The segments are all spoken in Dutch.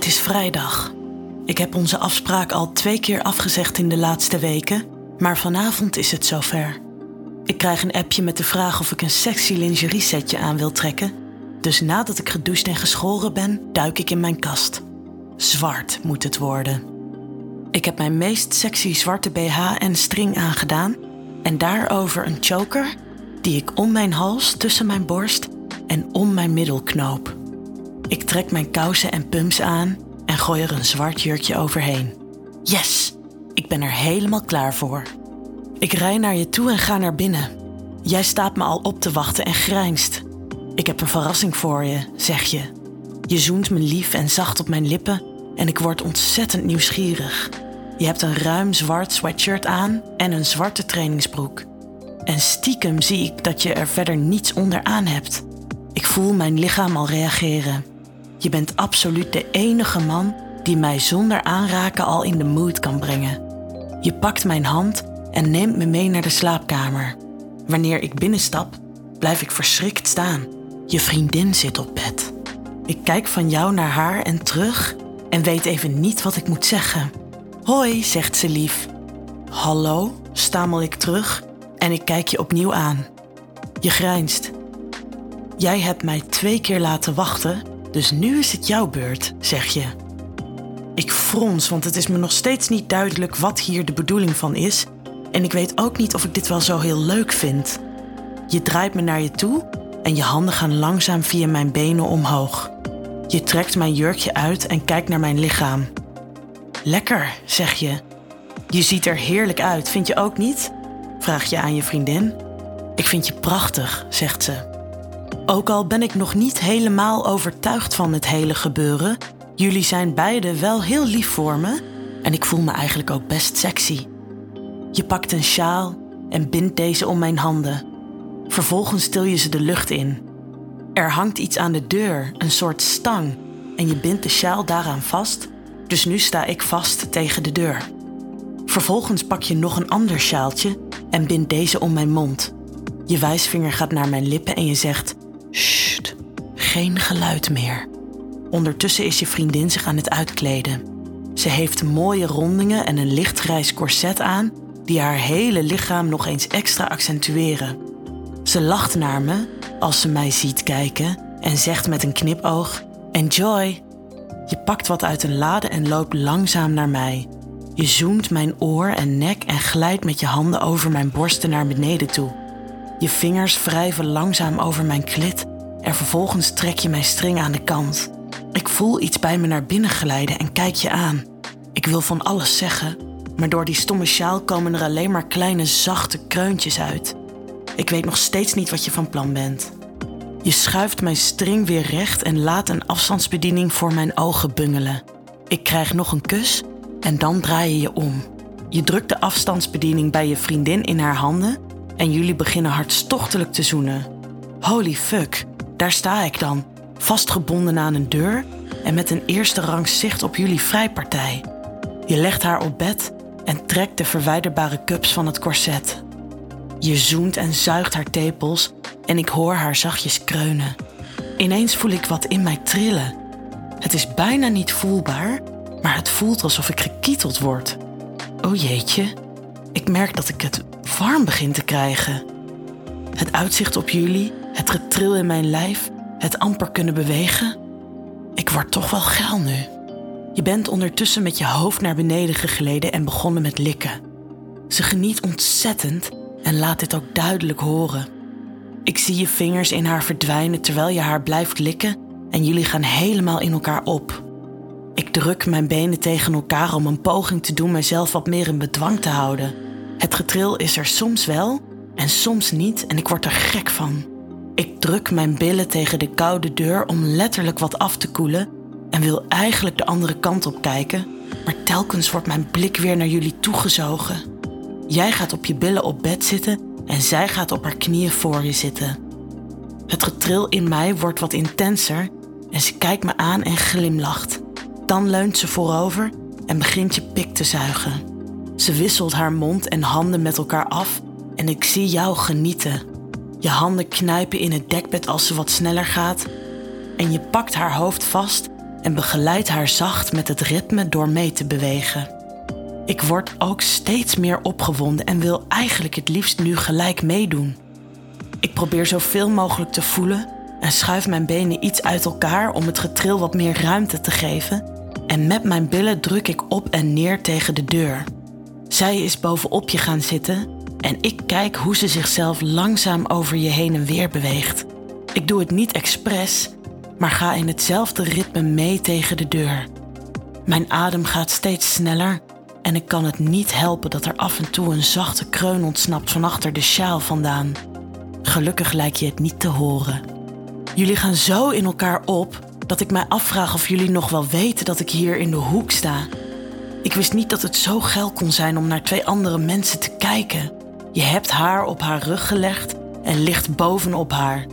Het is vrijdag. Ik heb onze afspraak al twee keer afgezegd in de laatste weken, maar vanavond is het zover. Ik krijg een appje met de vraag of ik een sexy lingerie setje aan wil trekken. Dus nadat ik gedoucht en geschoren ben, duik ik in mijn kast. Zwart moet het worden. Ik heb mijn meest sexy zwarte BH en string aangedaan en daarover een choker die ik om mijn hals, tussen mijn borst en om mijn middel knoop. Ik trek mijn kousen en pumps aan en gooi er een zwart jurkje overheen. Yes, ik ben er helemaal klaar voor. Ik rij naar je toe en ga naar binnen. Jij staat me al op te wachten en grijnst. Ik heb een verrassing voor je, zeg je. Je zoent me lief en zacht op mijn lippen en ik word ontzettend nieuwsgierig. Je hebt een ruim zwart sweatshirt aan en een zwarte trainingsbroek. En stiekem zie ik dat je er verder niets onder aan hebt. Ik voel mijn lichaam al reageren. Je bent absoluut de enige man die mij zonder aanraken al in de mood kan brengen. Je pakt mijn hand en neemt me mee naar de slaapkamer. Wanneer ik binnenstap, blijf ik verschrikt staan. Je vriendin zit op bed. Ik kijk van jou naar haar en terug en weet even niet wat ik moet zeggen. Hoi, zegt ze lief. Hallo, stamel ik terug en ik kijk je opnieuw aan. Je grijnst. Jij hebt mij twee keer laten wachten, dus nu is het jouw beurt, zeg je. Ik frons, want het is me nog steeds niet duidelijk wat hier de bedoeling van is. En ik weet ook niet of ik dit wel zo heel leuk vind. Je draait me naar je toe en je handen gaan langzaam via mijn benen omhoog. Je trekt mijn jurkje uit en kijkt naar mijn lichaam. Lekker, zeg je. Je ziet er heerlijk uit, vind je ook niet? Vraag je aan je vriendin. Ik vind je prachtig, zegt ze. Ook al ben ik nog niet helemaal overtuigd van het hele gebeuren, jullie zijn beiden wel heel lief voor me en ik voel me eigenlijk ook best sexy. Je pakt een sjaal en bindt deze om mijn handen. Vervolgens stil je ze de lucht in. Er hangt iets aan de deur, een soort stang, en je bindt de sjaal daaraan vast, dus nu sta ik vast tegen de deur. Vervolgens pak je nog een ander sjaaltje en bindt deze om mijn mond. Je wijsvinger gaat naar mijn lippen en je zegt: Sst, geen geluid meer. Ondertussen is je vriendin zich aan het uitkleden. Ze heeft mooie rondingen en een lichtgrijs corset aan die haar hele lichaam nog eens extra accentueren. Ze lacht naar me als ze mij ziet kijken en zegt met een knipoog: Enjoy! Je pakt wat uit een lade en loopt langzaam naar mij. Je zoent mijn oor en nek en glijdt met je handen over mijn borsten naar beneden toe. Je vingers wrijven langzaam over mijn klit en vervolgens trek je mijn string aan de kant. Ik voel iets bij me naar binnen glijden en kijk je aan. Ik wil van alles zeggen, maar door die stomme sjaal komen er alleen maar kleine zachte kreuntjes uit. Ik weet nog steeds niet wat je van plan bent. Je schuift mijn string weer recht en laat een afstandsbediening voor mijn ogen bungelen. Ik krijg nog een kus en dan draai je je om. Je drukt de afstandsbediening bij je vriendin in haar handen en jullie beginnen hartstochtelijk te zoenen. Holy fuck, daar sta ik dan, vastgebonden aan een deur en met een eerste rang zicht op jullie vrijpartij. Je legt haar op bed en trekt de verwijderbare cups van het korset. Je zoent en zuigt haar tepels en ik hoor haar zachtjes kreunen. Ineens voel ik wat in mij trillen. Het is bijna niet voelbaar, maar het voelt alsof ik gekieteld word. O jeetje, ik merk dat ik het warm begin te krijgen. Het uitzicht op jullie, het getril in mijn lijf, het amper kunnen bewegen. Ik word toch wel geil nu. Je bent ondertussen met je hoofd naar beneden gegleden en begonnen met likken. Ze geniet ontzettend en laat dit ook duidelijk horen. Ik zie je vingers in haar verdwijnen terwijl je haar blijft likken en jullie gaan helemaal in elkaar op. Ik druk mijn benen tegen elkaar om een poging te doen mezelf wat meer in bedwang te houden. Het getril is er soms wel en soms niet en ik word er gek van. Ik druk mijn billen tegen de koude deur om letterlijk wat af te koelen en wil eigenlijk de andere kant op kijken, maar telkens wordt mijn blik weer naar jullie toegezogen. Jij gaat op je billen op bed zitten en zij gaat op haar knieën voor je zitten. Het getril in mij wordt wat intenser en ze kijkt me aan en glimlacht. Dan leunt ze voorover en begint je pik te zuigen. Ze wisselt haar mond en handen met elkaar af en ik zie jou genieten. Je handen knijpen in het dekbed als ze wat sneller gaat en je pakt haar hoofd vast en begeleid haar zacht met het ritme door mee te bewegen. Ik word ook steeds meer opgewonden en wil eigenlijk het liefst nu gelijk meedoen. Ik probeer zoveel mogelijk te voelen en schuif mijn benen iets uit elkaar om het getril wat meer ruimte te geven. En met mijn billen druk ik op en neer tegen de deur. Zij is bovenop je gaan zitten en ik kijk hoe ze zichzelf langzaam over je heen en weer beweegt. Ik doe het niet expres, maar ga in hetzelfde ritme mee tegen de deur. Mijn adem gaat steeds sneller en ik kan het niet helpen dat er af en toe een zachte kreun ontsnapt van achter de sjaal vandaan. Gelukkig lijkt je het niet te horen. Jullie gaan zo in elkaar op dat ik mij afvraag of jullie nog wel weten dat ik hier in de hoek sta. Ik wist niet dat het zo geil kon zijn om naar twee andere mensen te kijken. Je hebt haar op haar rug gelegd en ligt bovenop haar.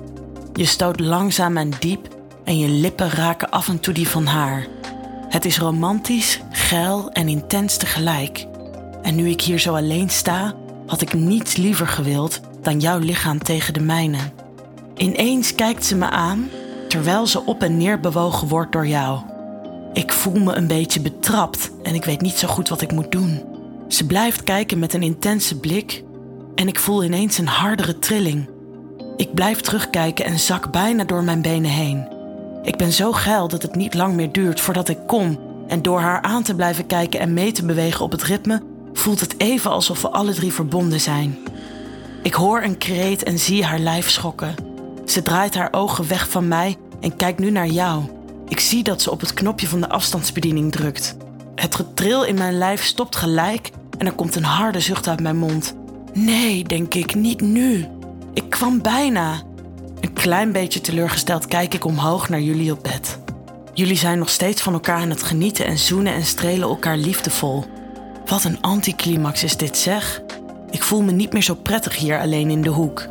Je stoot langzaam en diep en je lippen raken af en toe die van haar. Het is romantisch, geil en intens tegelijk. En nu ik hier zo alleen sta, had ik niets liever gewild dan jouw lichaam tegen de mijne. Ineens kijkt ze me aan terwijl ze op en neer bewogen wordt door jou. Ik voel me een beetje betrapt en ik weet niet zo goed wat ik moet doen. Ze blijft kijken met een intense blik en ik voel ineens een hardere trilling. Ik blijf terugkijken en zak bijna door mijn benen heen. Ik ben zo geil dat het niet lang meer duurt voordat ik kom en door haar aan te blijven kijken en mee te bewegen op het ritme, voelt het even alsof we alle drie verbonden zijn. Ik hoor een kreet en zie haar lijf schokken. Ze draait haar ogen weg van mij en kijkt nu naar jou. Ik zie dat ze op het knopje van de afstandsbediening drukt. Het getril in mijn lijf stopt gelijk en er komt een harde zucht uit mijn mond. Nee, denk ik, niet nu. Ik kwam bijna. Een klein beetje teleurgesteld kijk ik omhoog naar jullie op bed. Jullie zijn nog steeds van elkaar aan het genieten en zoenen en strelen elkaar liefdevol. Wat een anticlimax is dit zeg. Ik voel me niet meer zo prettig hier alleen in de hoek.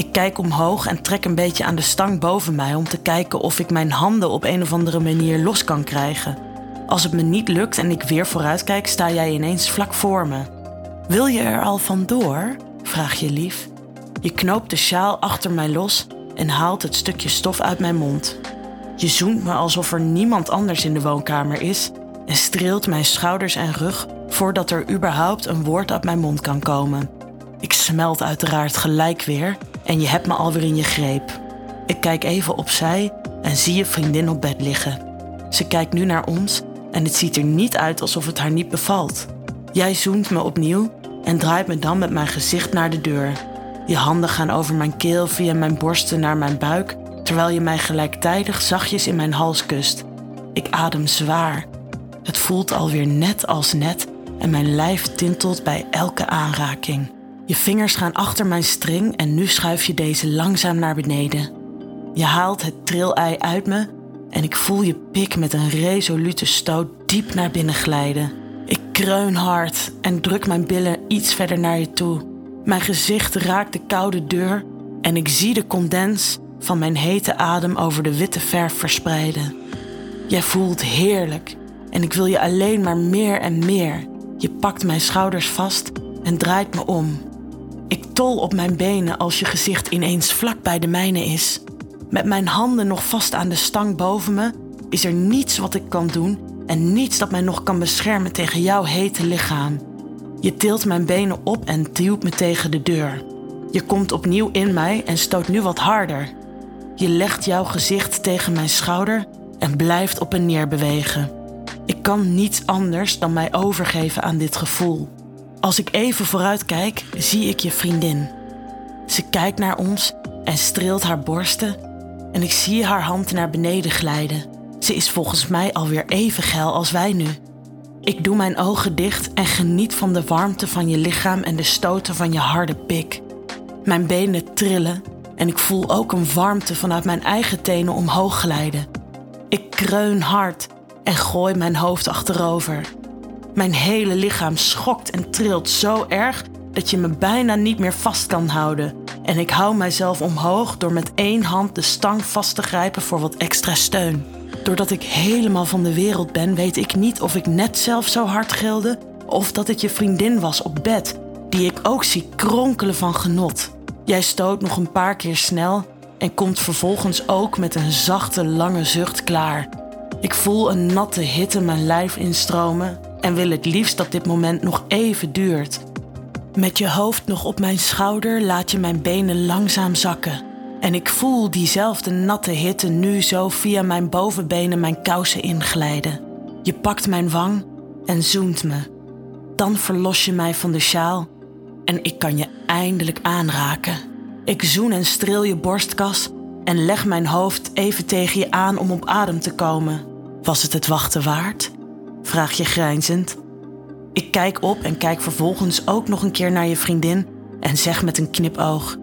Ik kijk omhoog en trek een beetje aan de stang boven mij om te kijken of ik mijn handen op een of andere manier los kan krijgen. Als het me niet lukt en ik weer vooruit kijk, sta jij ineens vlak voor me. Wil je er al vandoor? vraag je lief. Je knoopt de sjaal achter mij los en haalt het stukje stof uit mijn mond. Je zoent me alsof er niemand anders in de woonkamer is en streelt mijn schouders en rug voordat er überhaupt een woord uit mijn mond kan komen. Ik smelt uiteraard gelijk weer en je hebt me alweer in je greep. Ik kijk even opzij en zie je vriendin op bed liggen. Ze kijkt nu naar ons en het ziet er niet uit alsof het haar niet bevalt. Jij zoent me opnieuw en draait me dan met mijn gezicht naar de deur. Je handen gaan over mijn keel via mijn borsten naar mijn buik, terwijl je mij gelijktijdig zachtjes in mijn hals kust. Ik adem zwaar. Het voelt alweer net als net en mijn lijf tintelt bij elke aanraking. Je vingers gaan achter mijn string en nu schuif je deze langzaam naar beneden. Je haalt het trilei uit me en ik voel je pik met een resolute stoot diep naar binnen glijden. Ik kreun hard en druk mijn billen iets verder naar je toe. Mijn gezicht raakt de koude deur en ik zie de condens van mijn hete adem over de witte verf verspreiden. Jij voelt heerlijk en ik wil je alleen maar meer en meer. Je pakt mijn schouders vast en draait me om. Ik tol op mijn benen als je gezicht ineens vlak bij de mijne is. Met mijn handen nog vast aan de stang boven me is er niets wat ik kan doen en niets dat mij nog kan beschermen tegen jouw hete lichaam. Je tilt mijn benen op en duwt me tegen de deur. Je komt opnieuw in mij en stoot nu wat harder. Je legt jouw gezicht tegen mijn schouder en blijft op en neer bewegen. Ik kan niets anders dan mij overgeven aan dit gevoel. Als ik even vooruit kijk, zie ik je vriendin. Ze kijkt naar ons en streelt haar borsten en ik zie haar hand naar beneden glijden. Ze is volgens mij alweer even geil als wij nu. Ik doe mijn ogen dicht en geniet van de warmte van je lichaam en de stoten van je harde pik. Mijn benen trillen en ik voel ook een warmte vanuit mijn eigen tenen omhoog glijden. Ik kreun hard en gooi mijn hoofd achterover. Mijn hele lichaam schokt en trilt zo erg dat je me bijna niet meer vast kan houden. En ik hou mijzelf omhoog door met één hand de stang vast te grijpen voor wat extra steun. Doordat ik helemaal van de wereld ben, weet ik niet of ik net zelf zo hard gilde of dat het je vriendin was op bed, die ik ook zie kronkelen van genot. Jij stoot nog een paar keer snel en komt vervolgens ook met een zachte, lange zucht klaar. Ik voel een natte hitte mijn lijf instromen en wil het liefst dat dit moment nog even duurt. Met je hoofd nog op mijn schouder laat je mijn benen langzaam zakken. En ik voel diezelfde natte hitte nu zo via mijn bovenbenen mijn kousen inglijden. Je pakt mijn wang en zoent me. Dan verlos je mij van de sjaal en ik kan je eindelijk aanraken. Ik zoen en streel je borstkas en leg mijn hoofd even tegen je aan om op adem te komen. Was het het wachten waard? Vraag je grijnzend. Ik kijk op en kijk vervolgens ook nog een keer naar je vriendin en zeg met een knipoog: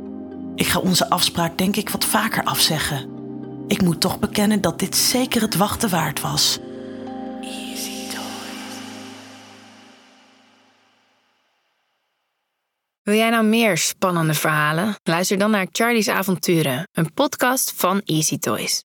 Ik ga onze afspraak denk ik wat vaker afzeggen. Ik moet toch bekennen dat dit zeker het wachten waard was. Wil jij nou meer spannende verhalen? Luister dan naar Charlie's Avonturen, een podcast van Easy Toys.